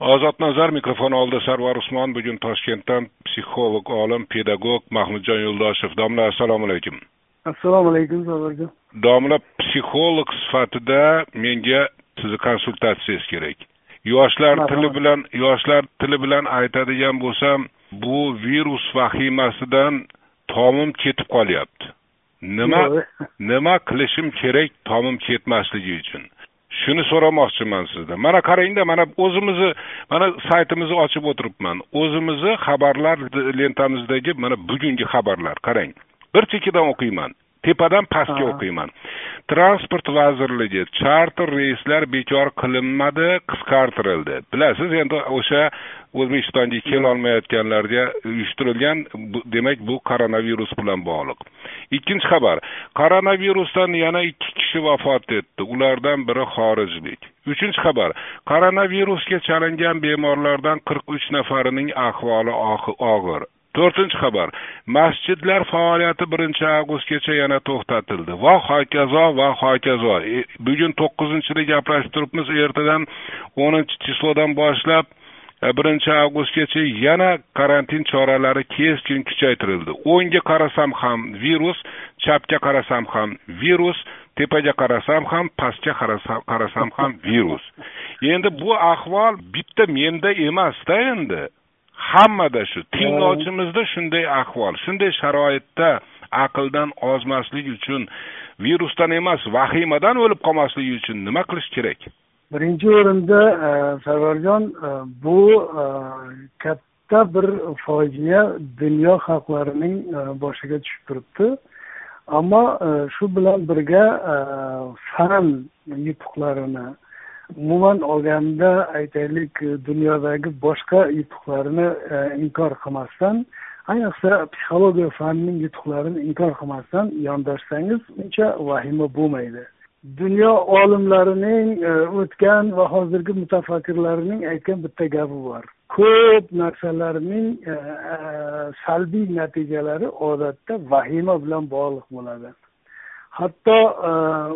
ozod nazar mikrofon oldida sarvar usmon bugun toshkentdan psixolog olim pedagog mahmudjon yo'ldoshev. Domla assalomu alaykum. Assalomu alaykum sarvarjon domla psixolog sifatida menga sizni konsultatsiyangiz kerak. Yoshlar tili bilan yoshlar tili bilan aytadigan bo'lsam bu virus vahimasidan tomim ketib qolyapti. Nima nima qilishim kerak tomim ketmasligi uchun shuni so'ramoqchiman sizdan mana qarangda mana o'zimizni mana saytimizni ochib o'tiribman. O'zimizni xabarlar lentamizdagi mana bugungi xabarlar. Qarang. Bir chekkadan o'qiyman. Tepadan pastga o'qiyman. Transport vazirligi charter reyslar bekor qilinmadi qisqartirildi. Bilasiz endi o'sha o'zbekistonga kelolmayotganlarga uyushtirilgan demak bu koronavirus bilan bog'liq. Ikkinchi xabar koronavirusdan yana ikki kishi vafot etdi ulardan biri xorijlik. Uchinchi xabar koronavirusga chalingan bemorlardan qirq uch nafarining ahvoli og'ir to'rtinchi xabar. Masjidlar faoliyati birinchi avgustgacha yana to'xtatildi. Va hokazo va hokazo. E, bugun to'qqizinchida gaplashib turibmiz ertadan o'ninchi chislodan boshlab e, birinchi avgustgacha yana karantin choralari keskin kuchaytirildi. O'ngga qarasam ham virus chapga qarasam ham virus tepaga qarasam ham pastga qarasam ham virus. Endi bu ahvol bitta menda emasda endi. Hammada shu tinglovchimizda shunday ahvol shunday sharoitda aqldan ozmaslik uchun virusdan emas vahimadan o'lib qolmasligi uchun nima qilish kerak? Birinchi o'rinda e, sarvarjon e, bu e, katta bir fojia dunyo xalqlarining boshiga tushib turibdi. Ammo shu bilan birga fan yutuqlarini umuman olganda aytaylik e, dunyodagi boshqa yutuqlarni e, inkor qilmasdan ayniqsa psixologiya fanining yutuqlarini inkor qilmasdan yondoshsangiz uncha vahima bo'lmaydi. Dunyo olimlarining e, o'tgan va hozirgi mutafakkirlarining aytgan bitta gapi bor. Ko'p narsalarning e, e salbiy natijalari odatda vahima bilan bog'liq bo'ladi. Hatto e,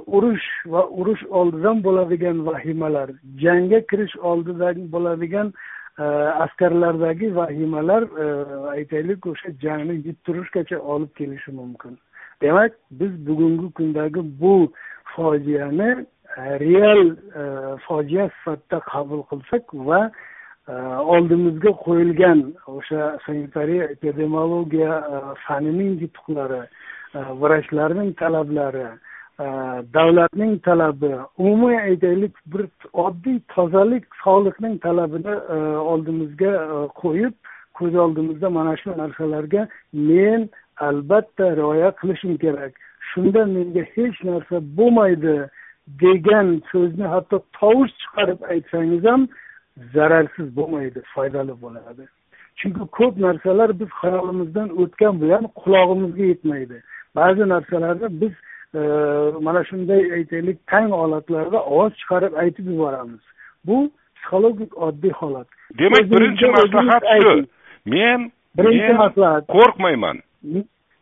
urush va urush oldidan bo'ladigan vahimalar jangga kirish oldidan bo'ladigan e, askarlardagi vahimalar e, aytaylik o'sha jangni yuttirishgacha olib kelishi mumkin. Demak biz bugungi kundagi bu fojiani real fojia sifatida qabul qilsak va oldimizga qo'yilgan o'sha sanitariya epidemiologiya fanining yutuqlari E, vrachlarning talablari e, davlatning talabi umumiy aytaylik bir oddiy tozalik sog'liqning talabini e, oldimizga qo'yib ko'z oldimizda mana shu narsalarga men albatta rioya qilishim kerak. Shunda menga hech narsa bo'lmaydi degan so'zni hatto tovush chiqarib aytsangiz ham zararsiz bo'lmaydi foydali bo'ladi. Chunki ko'p narsalar biz xayolimizdan o'tgan bilan qulog'imizga yetmaydi. Ba'zi narsalarni biz e, mana shunday aytaylik tang holatlarda ovoz chiqarib aytib yuboramiz. Bu psixologik oddiy holat. Demak birinchi maslahat shu. men birinchi maslahat. qo'rqmayman.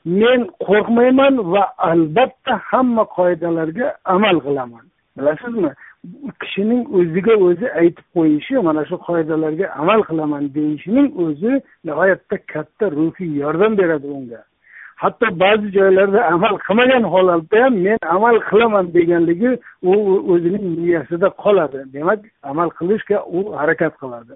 Men qo'rqmayman va albatta hamma qoidalarga amal qilaman. Bilasizmi? Kishining o'ziga o'zi aytib qo'yishi mana shu qoidalarga amal qilaman deyishining o'zi nihoyatda katta ruhiy yordam beradi unga hatto ba'zi joylarda amal qilmagan holatda ham men amal qilaman deganligi u o'zining miyasida qoladi. Demak amal qilishga u harakat qiladi.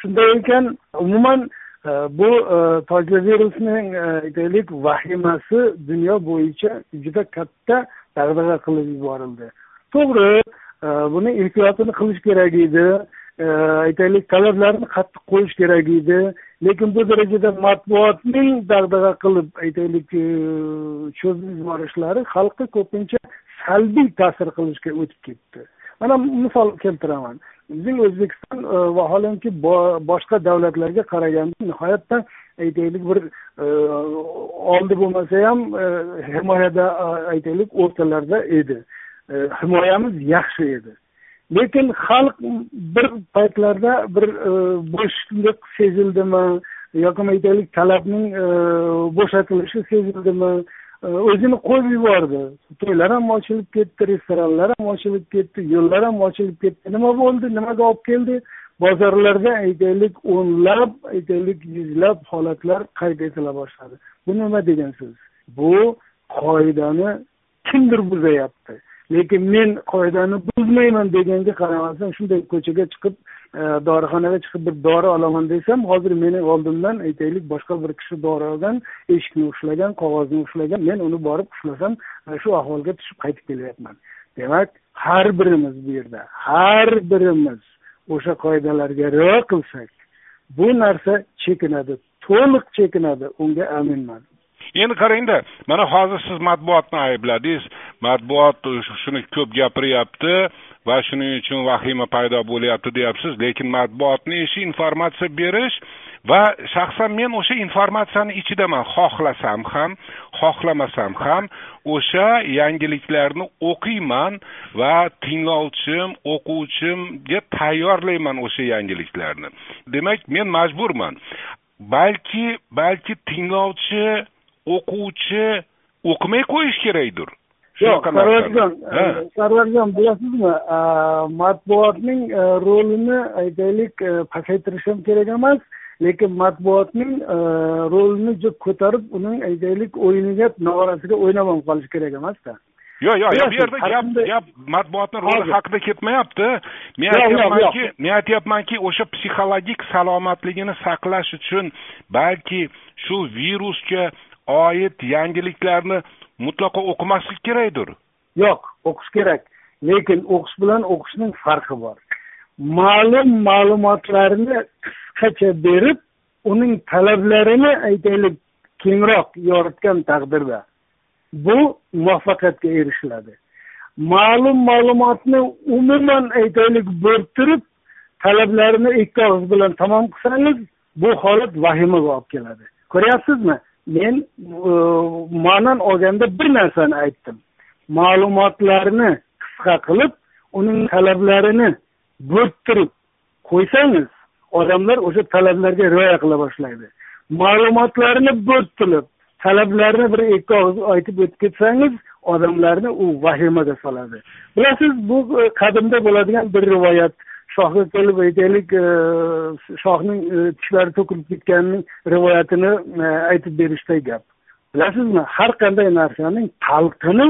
Shunday ekan umuman e, bu e, virusning e, aytaylik vahimasi dunyo bo'yicha juda katta dag'dag'a qilib yuborildi. To'g'ri e, buni ehtiyotini qilish kerak edi. Aytaylik talablarni qattiq qo'yish kerak edi. Lekin bu darajada matbuotning dag'dag'a qilib aytaylik e, cho'zib yuborishlari xalqqa ko'pincha salbiy ta'sir qilishga o'tib ketdi. Mana misol keltiraman. Bizning o'zbekiston e, vaholanki boshqa davlatlarga qaraganda nihoyatda aytaylik bir e, oldi bo'lmasa ham himoyada aytaylik o'rtalarda edi. Himoyamiz yaxshi edi. Lekin xalq bir paytlarda bir e, bo'shliq sezildimi yoki aytaylik talabning e, bo'shatilishi sezildimi e, o'zini qo'yib yubordi. To'ylar ham ochilib ketdi restoranlar ham ochilib ketdi yo'llar ham ochilib ketdi. Nima bo'ldi? Nimaga olib keldi? Bozorlarda aytaylik o'nlab aytaylik yuzlab holatlar qayd etila boshladi. Bu nima degan so'z? Bu qoidani kimdir buzayapti. Lekin men qoidani buzmayman deganga qaramasdan shunday ko'chaga chiqib e, dorixonaga chiqib bir dori olaman desam hozir meni oldimdan aytaylik boshqa bir kishi dori olgan eshikni ushlagan qog'ozni ushlagan men uni borib ushlasam e, shu ahvolga tushib qaytib kelyapman. Demak har birimiz bu yerda har birimiz o'sha qoidalarga rioya qilsak bu narsa chekinadi to'liq chekinadi unga aminman. Endi qarangda mana hozir siz matbuotni aybladingiz. Matbuot shuni ko'p gapiryapti va shuning uchun vahima paydo bo'lyapti deyapsiz. Lekin matbuotni ishi informatsiya berish va shaxsan men o'sha informatsiyani ichidaman. Xohlasam ham xohlamasam ham o'sha yangiliklarni o'qiyman va tinglovchim o'quvchimga tayyorlayman o'sha yangiliklarni. Demak men majburman. Balki balki tinglovchi o'quvchi o'qimay qo'yish kerakdir. Yo'q sarvarjon sarvarjon bilasizmi matbuotning e, rolini aytaylik e, pasaytirish ham kerak emas lekin matbuotning e, rolini ko'tarib uning aytaylik o'yiniga nog'orasiga o'ynab ham qolish kerak emasda. Yo'q yo'q bu yerda gap gap matbuotni roli haqida ketmayapti. Men aytyapmanki men aytyapmanki o'sha psixologik salomatligini saqlash uchun balki shu virusga oid yangiliklarni mutlaqo o'qimaslik kerakdir. Yo'q o'qish kerak. Lekin o'qish bilan o'qishning farqi bor. Ma'lum ma'lumotlarni qisqacha berib uning talablarini aytaylik kengroq yoritgan taqdirda. Bu muvaffaqiyatga erishiladi. Ma'lum ma'lumotni umuman aytaylik bo'rttirib talablarini ikki og'iz bilan tamom qilsangiz bu holat vahimaga olib keladi. Ko'ryapsizmi? Men e, ma'nan olganda bir narsani aytdim. Ma'lumotlarni qisqa qilib uning talablarini bo'rttirib qo'ysangiz odamlar o'sha talablarga rioya qila boshlaydi. Ma'lumotlarni bo'rttirib talablarni bir ikki og'iz aytib o'tib ketsangiz odamlarni u vahimaga soladi. Bilasiz bu e, qadimda bo'ladigan bir rivoyat. Shohga kelib aytaylik e, shohning e, tishlari to'kilib ketganining rivoyatini e, aytib berishday gap. Bilasizmi? Har qanday narsaning talqini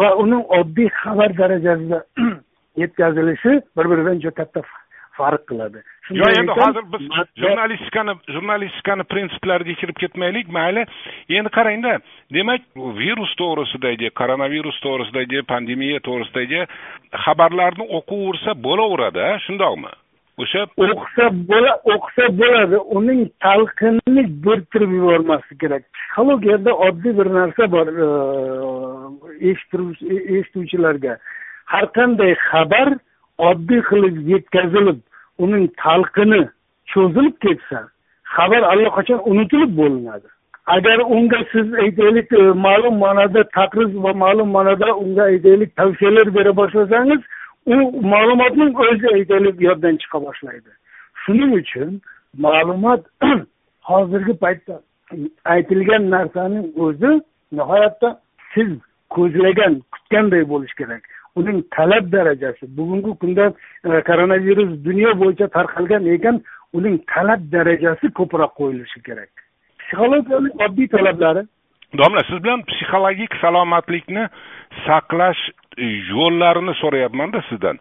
va uning oddiy xabar darajasida yetkazilishi bir biridan juda katta farq. Qiladi. Yo'q endi hozir biz jurnalistikani jurnalistikani prinsiplariga kirib ketmaylik mayli endi qarangda demak virus to'g'risidagi koronavirus to'g'risidagi pandemiya to'g'risidagi xabarlarni o'qiversa bo'laveradi shundoqmi? O'sha o'qisa bo'la o'qisa bo'ladi. Uning talqinini bo'rttirib yubormaslik kerak. Psixologiyada oddiy bir narsa bor eshituvchilarga. Har qanday xabar oddiy qilib yetkazilib uning talqini cho'zilib ketsa xabar allaqachon unutilib bo'linadi. Agar unga siz aytaylik e, ma'lum ma'noda taqriz va ma'lum ma'noda unga aytaylik tavsiyalar bera boshlasangiz u ma'lumotning o'zi aytaylik yoddan chiqa boshlaydi. Shuning uchun ma'lumot hozirgi paytda aytilgan narsaning o'zi nihoyatda siz ko'zlagan kutganday bo'lishi kerak. Uning talab darajasi bugungi kunda e, koronavirus dunyo bo'yicha tarqalgan ekan uning talab darajasi ko'proq qo'yilishi kerak. Psixologiyalik oddiy talablari. Domla siz bilan psixologik salomatlikni saqlash yo'llarini so'rayapmanda sizdan.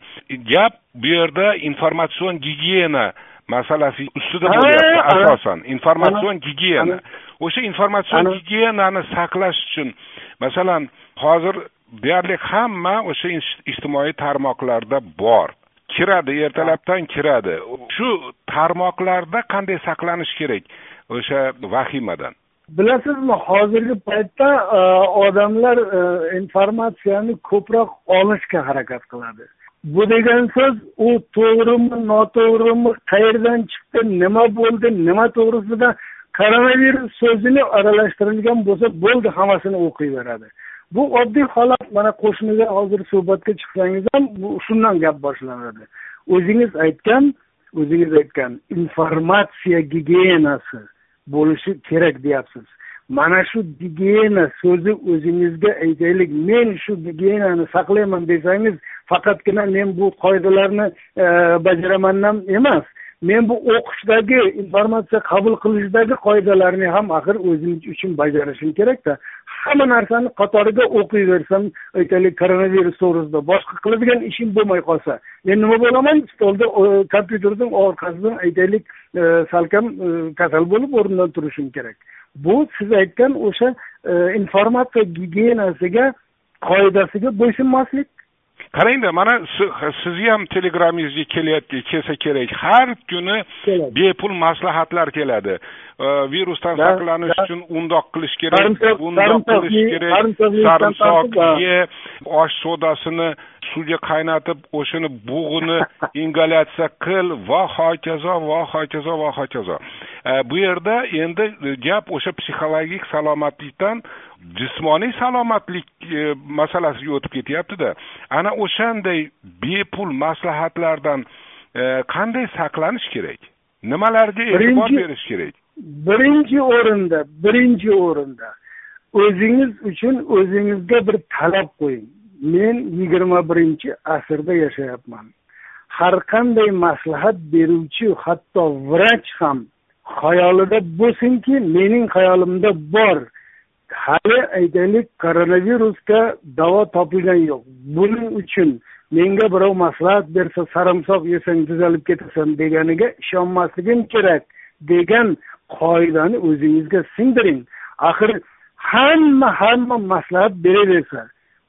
Gap bu yerda informatsion gigiyena masalasi ustida bo'lyapti asosan. Informatsion gigiyena. O'sha informatsion gigiyenani saqlash uchun masalan hozir deyarli hamma o'sha ijtimoiy tarmoqlarda bor. Kiradi ertalabdan kiradi. Shu tarmoqlarda qanday saqlanish kerak o'sha vahimadan? Bilasizmi hozirgi paytda e, odamlar e, informatsiyani ko'proq olishga harakat qiladi. Bu degan so'z u to'g'rimi noto'g'rimi qayerdan chiqdi nima bo'ldi nima to'g'risida koronavirus so'zini aralashtirilgan bo'lsa bo'ldi hammasini o'qiyveradi. Bu oddiy holat mana qo'shniga hozir suhbatga chiqsangiz ham shundan gap boshlanadi. O'zingiz aytgan o'zingiz aytgan informatsiya gigiyenasi bo'lishi kerak deyapsiz. Mana shu gigiyena so'zi o'zingizga aytaylik men shu gigiyenani saqlayman desangiz faqatgina men bu qoidalarni e, bajaramandan emas. Men bu o'qishdagi informatsiya qabul qilishdagi qoidalarni ham axir o'zim uchun bajarishim kerakda. Hamma narsani qatoriga o'qiyversam aytaylik koronavirus to'g'risida boshqa qiladigan ishim bo'lmay qolsa. Men nima bo'laman? Stolda kompyuterning orqasidan aytaylik e, salkam e, kasal bo'lib o'rnidan turishim kerak. Bu siz aytgan o'sha e, informatsiya gigiyenasiga qoidasiga bo'ysunmaslik. Qarangda mana sizni ham telegramingizga kelyapti kelsa kerak. Har kuni bepul maslahatlar keladi virusdan saqlanish uchun undoq qilish kerak bundoq qilish kerak. Sarimsoq ye osh sodasini suvga qaynatib o'shani bug'ini ingalyatsiya qil. Va hokazo va hokazo va hokazo. Bu yerda endi gap o'sha psixologik salomatlikdan jismoniy salomatlik e, masalasiga o'tib ketyaptida. Ana o'shanday bepul maslahatlardan e, qanday saqlanish kerak? Nimalarga e'tibor berish kerak birinchi o'rinda birinchi o'rinda. O'zingiz uchun o'zingizga bir talab qo'ying. Men yigirma birinchi asrda yashayapman. Har qanday maslahat beruvchi hatto vrach ham xayolida bo'lsinki mening xayolimda bor. Hali aytaylik koronavirusga davo topilgani yo'q. Buning uchun menga birov maslahat bersa sarimsoq yesang tuzalib ketasan deganiga ishonmasligim kerak degan qoidani o'zingizga singdiring axir hamma hamma maslahat beraversa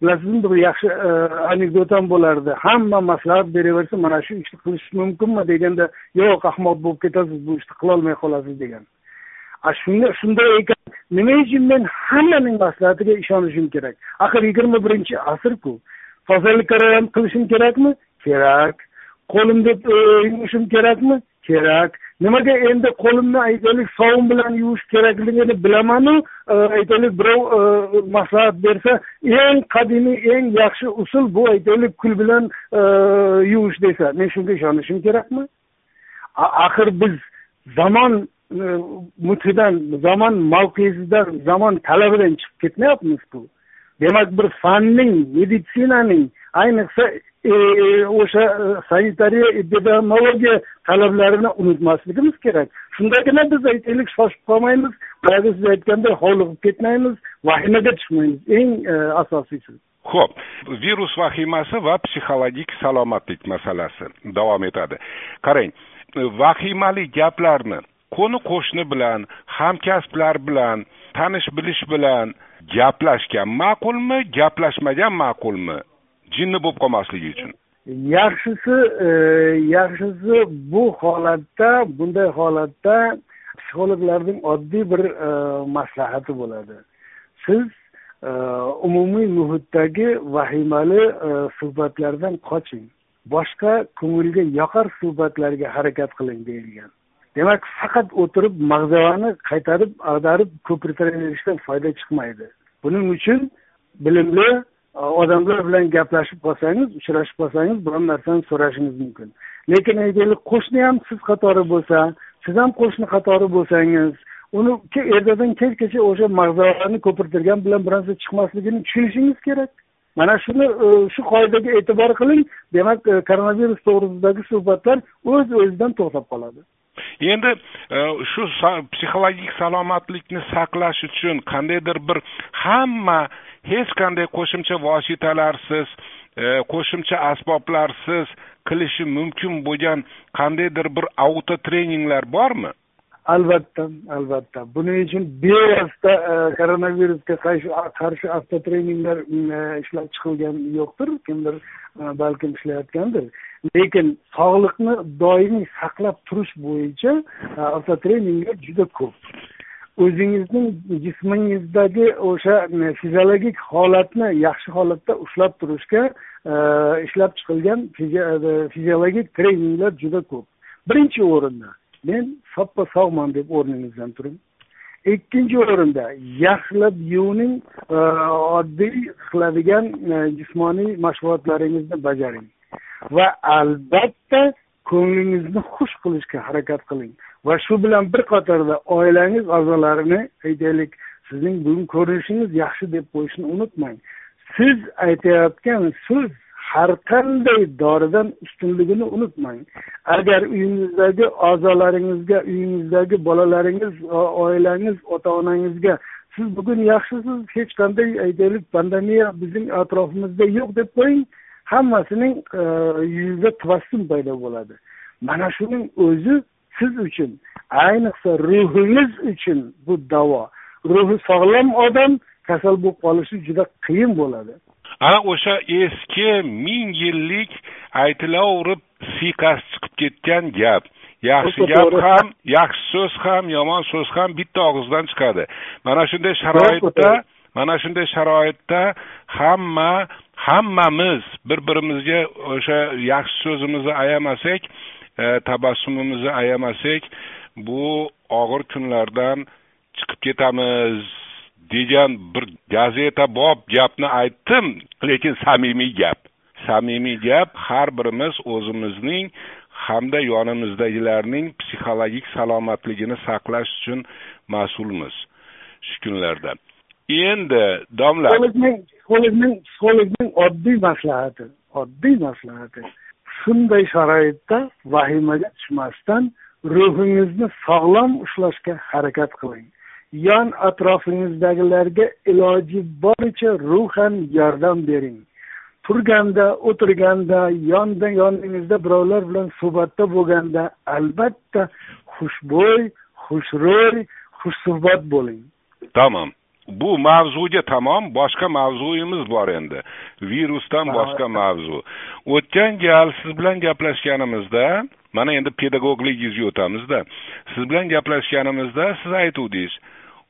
bilasizmi bir yaxshi e, bo'lardi. Hamma maslahat beraversa mana shu ishni qilish mumkinmi deganda yo'q ahmoq bo'lib ketasiz bu ishni qilolmay qolasiz degan. Shunda shunday ekan nima uchun men hammaning maslahatiga ishonishim kerak? Axir yigirma birinchi asrku tozalik ham qilishim kerakmi? Kerak. Qo'lim deb e, kerakmi? Kerak. Nimaga endi qo'limni aytaylik sovun bilan yuvish kerakligini bilamanu. Aytaylik birov e, maslahat bersa eng qadimiy eng yaxshi usul bu aytaylik kul bilan e, yuvish desa men shunga ishonishim kerakmi? Axir biz zamon e, mutidan zamon mavqesidan zamon talabidan chiqib ketmayapmizku. Demak bir fanning meditsinaning ayniqsa e, o'sha sanitariya epidemiologiya talablarini unutmasligimiz kerak. Shundagina biz aytaylik shoshib qolmaymiz. Boyagi siz aytganday hovliqib ketmaymiz vahimaga tushmaymiz. Eng e, asosiysi ho'p virus vahimasi va psixologik salomatlik masalasi davom etadi. Qarang vahimali gaplarni qo'ni qo'shni bilan hamkasblar bilan tanish bilish bilan gaplashgan ma'qulmi gaplashmagan ma'qulmi? Jinni bo'lib qolmasligi uchun. Yaxshisi e, yaxshisi bu holatda bunday holatda psixologlarning oddiy bir e, maslahati bo'ladi. Siz e, umumiy muhitdagi vahimali e, suhbatlardan qoching. Boshqa ko'ngilga yoqar suhbatlarga harakat qiling deyilgan. Demak faqat o'tirib mag'zavani qaytarib ag'darib ko'pirtiraverishdan foyda chiqmaydi. Buning uchun bilimli e, odamlar bilan gaplashib qolsangiz uchrashib qolsangiz biron narsani so'rashingiz mumkin. Lekin aytaylik qo'shni ham siz qatori bo'lsa siz ham qo'shni qatori bo'lsangiz uni ertadan kechgacha o'sha mag'zavalarni ko'pirtirgan bilan bir narsa chiqmasligini tushunishingiz kerak. Mana shuni e, shu qoidaga e'tibor qiling. Demak e, koronavirus to'g'risidagi suhbatlar o'z o'zidan to'xtab qoladi. Endi e, shu psixologik salomatlikni saqlash uchun qandaydir bir hamma hech qanday qo'shimcha vositalarsiz e, qo'shimcha asboblarsiz qilishi mumkin bo'lgan qandaydir bir auto treninglar bormi? Albatta albatta. Buning uchun bevosita e, koronavirusga qarshi avtotreninglar ishlab chiqilgan yo'qdir kimdir balkim ishlayotgandir. Lekin sog'liqni doimiy saqlab turish bo'yicha e, avtotreninglar juda ko'p. O'zingizning jismingizdagi o'sha e, fiziologik holatni yaxshi holatda ushlab turishga e, ishlab chiqilgan fiziologik treninglar juda ko'p. Birinchi o'rinda men soppa sog'man deb o'rningizdan turing. Ikkinchi o'rinda yaxshilab yuvining oddiy qiladigan jismoniy mashg'ulotlaringizni bajaring. Va albatta ko'nglingizni xush qilishga harakat qiling. Va shu bilan bir qatorda oilangiz a'zolarini aytaylik sizning bugun ko'rinishingiz yaxshi deb qo'yishni unutmang. Siz aytayotgan so'z har qanday doridan ustunligini unutmang. Agar uyingizdagi a'zolaringizga uyingizdagi bolalaringiz oilangiz ota onangizga siz bugun yaxshisiz hech qanday aytaylik pandemiya bizning atrofimizda yo'q deb qo'ying hammasining e, yuzida tabassum paydo bo'ladi. Mana shuning o'zi siz uchun ayniqsa ruhingiz uchun bu davo. Ruhi sog'lom odam kasal bo'lib qolishi juda qiyin bo'ladi. Ana o'sha eski ming yillik aytilaverib siyqasi chiqib ketgan gap. Yaxshi gap ham yaxshi so'z ham yomon so'z ham bitta og'izdan chiqadi. Mana shunday sharoitda mana shunday sharoitda hamma hammamiz bir birimizga o'sha yaxshi so'zimizni ayamasak e, tabassumimizni ayamasak bu og'ir kunlardan chiqib ketamiz degan bir gazeta bob gapni aytdim lekin samimiy gap. Samimiy gap har birimiz o'zimizning hamda yonimizdagilarning psixologik salomatligini saqlash uchun mas'ulmiz shu kunlarda. Endi domla psixologning psixologning psixologning oddiy maslahati oddiy maslahati shunday sharoitda vahimaga tushmasdan ruhingizni sog'lom ushlashga harakat qiling yon atrofingizdagilarga iloji boricha ruhan yordam bering turganda o'tirganda yonda yoningizda birovlar bilan suhbatda bo'lganda albatta xushbo'y xushro'y xushsuhbat bo'ling tamom bu mavzuga tamom boshqa mavzuyimiz bor endi. Virusdan boshqa mavzu. O'tgan gal siz bilan gaplashganimizda mana endi pedagogligingizga o'tamizda. Siz bilan gaplashganimizda siz aytuvdingiz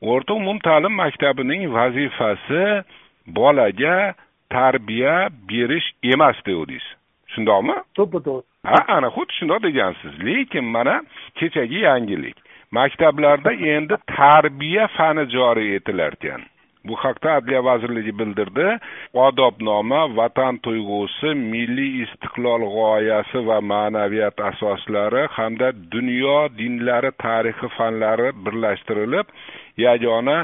o'rta umumta'lim maktabining vazifasi bolaga tarbiya berish emas devdingiz shundoqmi? To'ppa to'g'ri ha ana xuddi shundoq degansiz. Lekin mana kechagi yangilik maktablarda endi tarbiya fani joriy etilar ekan bu haqda adliya vazirligi bildirdi. Odobnoma vatan tuyg'usi milliy istiqlol g'oyasi va ma'naviyat asoslari hamda dunyo dinlari tarixi fanlari birlashtirilib yagona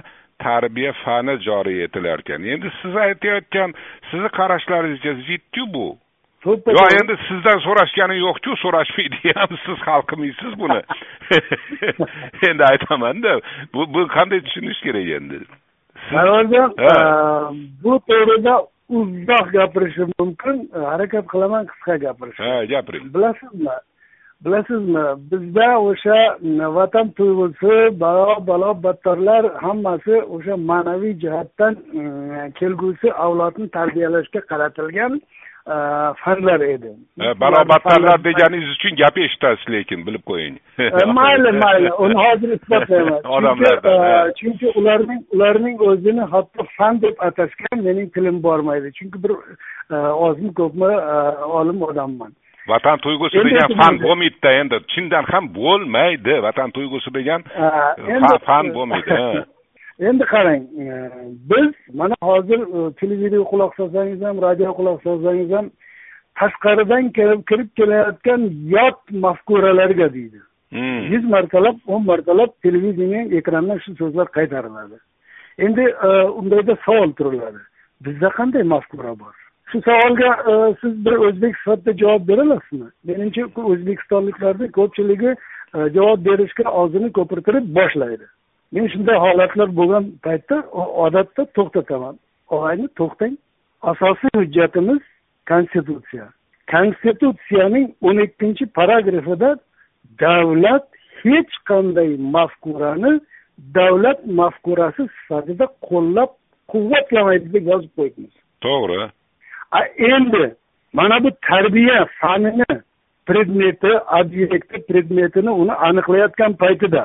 tarbiya fani joriy etilar ekan endi siz aytayotgan sizni qarashlaringizga zidku bu. Yo endi sizdan so'rashgani yo'qku so'rashmaydi ham siz hal qilmaysiz buni. Endi aytamanda bu bu qanday tushunish kerak endi? Sarvarjon bu to'g'rida uzoq gapirishim mumkin. Harakat qilaman qisqa gapirishga ha gapiring. Bilasizmi? Bilasizmi? Bizda o'sha vatan tuyg'usi balo balo battarlar hammasi o'sha ma'naviy jihatdan kelgusi avlodni tarbiyalashga qaratilgan fanlar edi. Barobatlarlar deganingiz uchun gap eshitasiz lekin bilib qo'ying. Mayli mayli uni hozir isbotlayman. Chunki ularning ularning o'zini hatto fan deb atashgan mening tilim bormaydi. Chunki bir ozmi ko'pmi olim odamman. Vatan tuyg'usi degan fan bo'lmaydida endi. Chindan ham bo'lmaydi vatan tuyg'usi degan fan bo'lmaydi endi qarang biz mana hozir e, televideniya quloq solsangiz ham radio quloq solsangiz ham tashqaridan kelib kirib kelayotgan yot mafkuralarga deydi. Hmm. yuz martalab o'n martalab televideniya ekrandan shu so'zlar qaytariladi. Endi e, undayda savol turiladi. Bizda qanday mafkura bor? Shu savolga e, siz bir o'zbek sifatida javob bera olasizmi menimcha o'zbekistonliklarni ko'pchiligi javob berishga og'zini ko'pirtirib boshlaydi men shunday holatlar bo'lgan paytda odatda to'xtataman. Og'ayni to'xtang. Asosiy hujjatimiz konstitutsiya. Konstitutsiyaning o'n ikkinchi paragrafida davlat hech qanday mafkurani davlat mafkurasi sifatida qo'llab quvvatlamaydi deb yozib qo'yibmiz to'g'ri. Endi mana bu tarbiya fanini predmeti obyekti predmetini uni aniqlayotgan paytida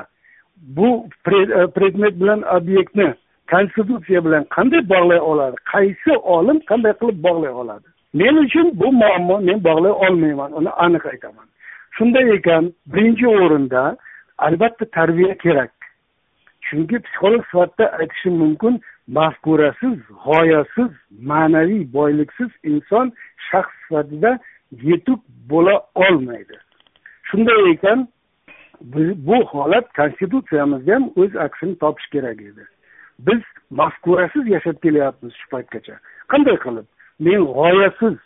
bu e, predmet bilan obyektni konstitutsiya bilan qanday bog'lay oladi? Qaysi olim qanday qilib bog'lay oladi? Men uchun bu muammo men bog'lay olmayman uni aniq aytaman. Shunday ekan birinchi o'rinda albatta tarbiya kerak. Chunki psixolog sifatida aytishim mumkin mafkurasiz g'oyasiz ma'naviy boyliksiz inson shaxs sifatida yetuk bo'la olmaydi. Shunday ekan bu holat konstitutsiyamizda ham o'z aksini topishi kerak edi. Biz mafkurasiz yashab kelyapmiz shu paytgacha qanday qilib? Men g'oyasiz.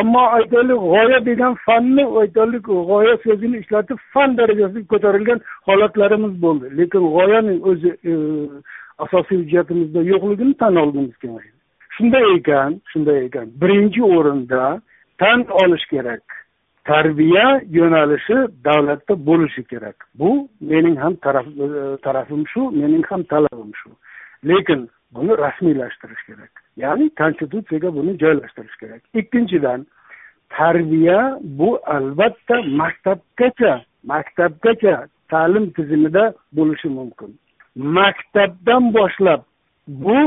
Ammo aytaylik g'oya degan fanni aytaylik g'oya so'zini ishlatib fan darajasiga ko'tarilgan holatlarimiz bo'ldi. Lekin g'oyaning o'zi e, asosiy hujjatimizda yo'qligini tan olgimiz kelmaydi shunday ekan shunday ekan. Birinchi o'rinda tan olish kerak. Tarbiya yo'nalishi davlatda bo'lishi kerak. Bu mening ham taraf e, tarafim shu mening ham talabim shu. Lekin buni rasmiylashtirish kerak. Ya'ni konstitutsiyaga buni joylashtirish kerak. Ikkinchidan tarbiya bu albatta maktabgacha maktabgacha ta'lim tizimida bo'lishi mumkin. Maktabdan boshlab bu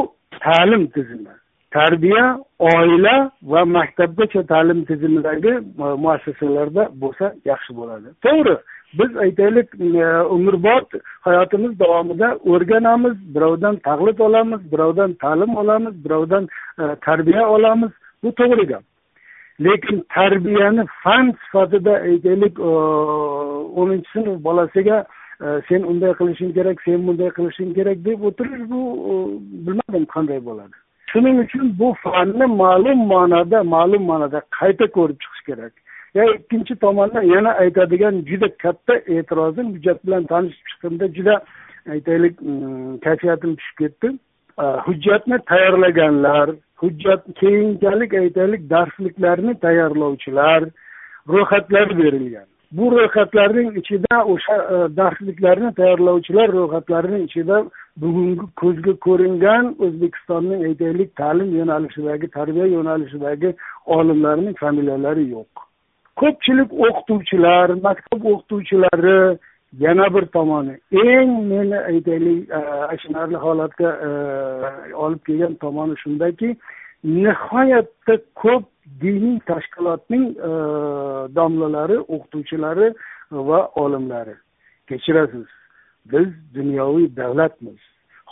ta'lim tizimi tarbiya oila va maktabgacha ta'lim tizimidagi e, muassasalarda bo'lsa yaxshi bo'ladi. To'g'ri biz aytaylik e, umrbod hayotimiz davomida o'rganamiz birovdan taqlid olamiz birovdan ta'lim olamiz birovdan e, tarbiya olamiz. Bu to'g'ri gap. Lekin tarbiyani fan sifatida aytaylik o'ninchi sinf bolasiga sen unday qilishing kerak sen bunday qilishing kerak deb o'tirish bu bilmadim qanday bo'ladi. Shuning uchun bu fanni ma'lum ma'noda ma'lum ma'noda qayta ko'rib chiqish kerak ya ikkinchi tomondan yana aytadigan juda katta e'tirozim hujjat bilan tanishib chiqqanda juda aytaylik e, e, kayfiyatim tushib e, ketdi hujjatni tayyorlaganlar hujjat keyinchalik aytaylik darsliklarni tayyorlovchilar ro'yxatlar berilgan bu ro'yxatlarning ichida o'sha darsliklarni tayyorlovchilar ro'yxatlarining ichida bugungi ko'zga ko'ringan o'zbekistonning aytaylik ta'lim yo'nalishidagi tarbiya yo'nalishidagi olimlarning familiyalari yo'q. Ko'pchilik o'qituvchilar maktab o'qituvchilari yana bir tomoni eng meni aytaylik e, achinarli holatga e, olib kelgan tomoni shundaki nihoyatda ko'p diniy tashkilotning e, domlalari o'qituvchilari va olimlari. Kechirasiz. Biz dunyoviy davlatmiz.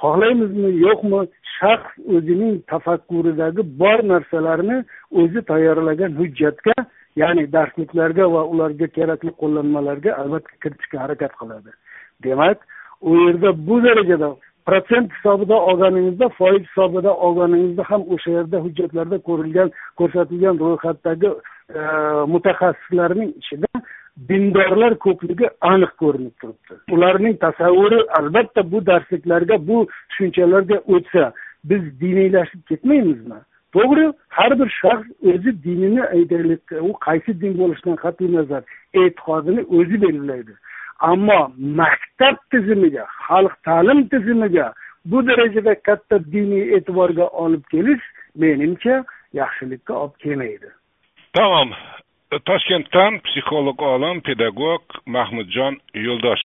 Xohlaymizmi yo'qmi shaxs o'zining tafakkuridagi bor narsalarni o'zi tayyorlagan hujjatga ya'ni darsliklarga va ularga kerakli qo'llanmalarga albatta kiritishga harakat qiladi. Demak u yerda bu darajada protsent hisobida olganingizda foiz hisobida olganingizda ham o'sha yerda hujjatlarda ko'rilgan ko'rsatilgan ro'yxatdagi e, mutaxassislarning ichida dindorlar ko'pligi aniq ko'rinib turibdi. Ularning tasavvuri albatta bu darsliklarga bu tushunchalarga o'tsa biz diniylashib ketmaymizmi? To'g'ri har bir shaxs o'zi dinini aytaylik u qaysi din bo'lishidan qat'iy nazar e'tiqodini o'zi belgilaydi. Ammo maktab tizimiga xalq ta'lim tizimiga bu darajada katta diniy e'tiborga olib kelish menimcha yaxshilikka olib kelmaydi. Tamom toshkentdan psixolog olim pedagog mahmudjon yo'ldoshev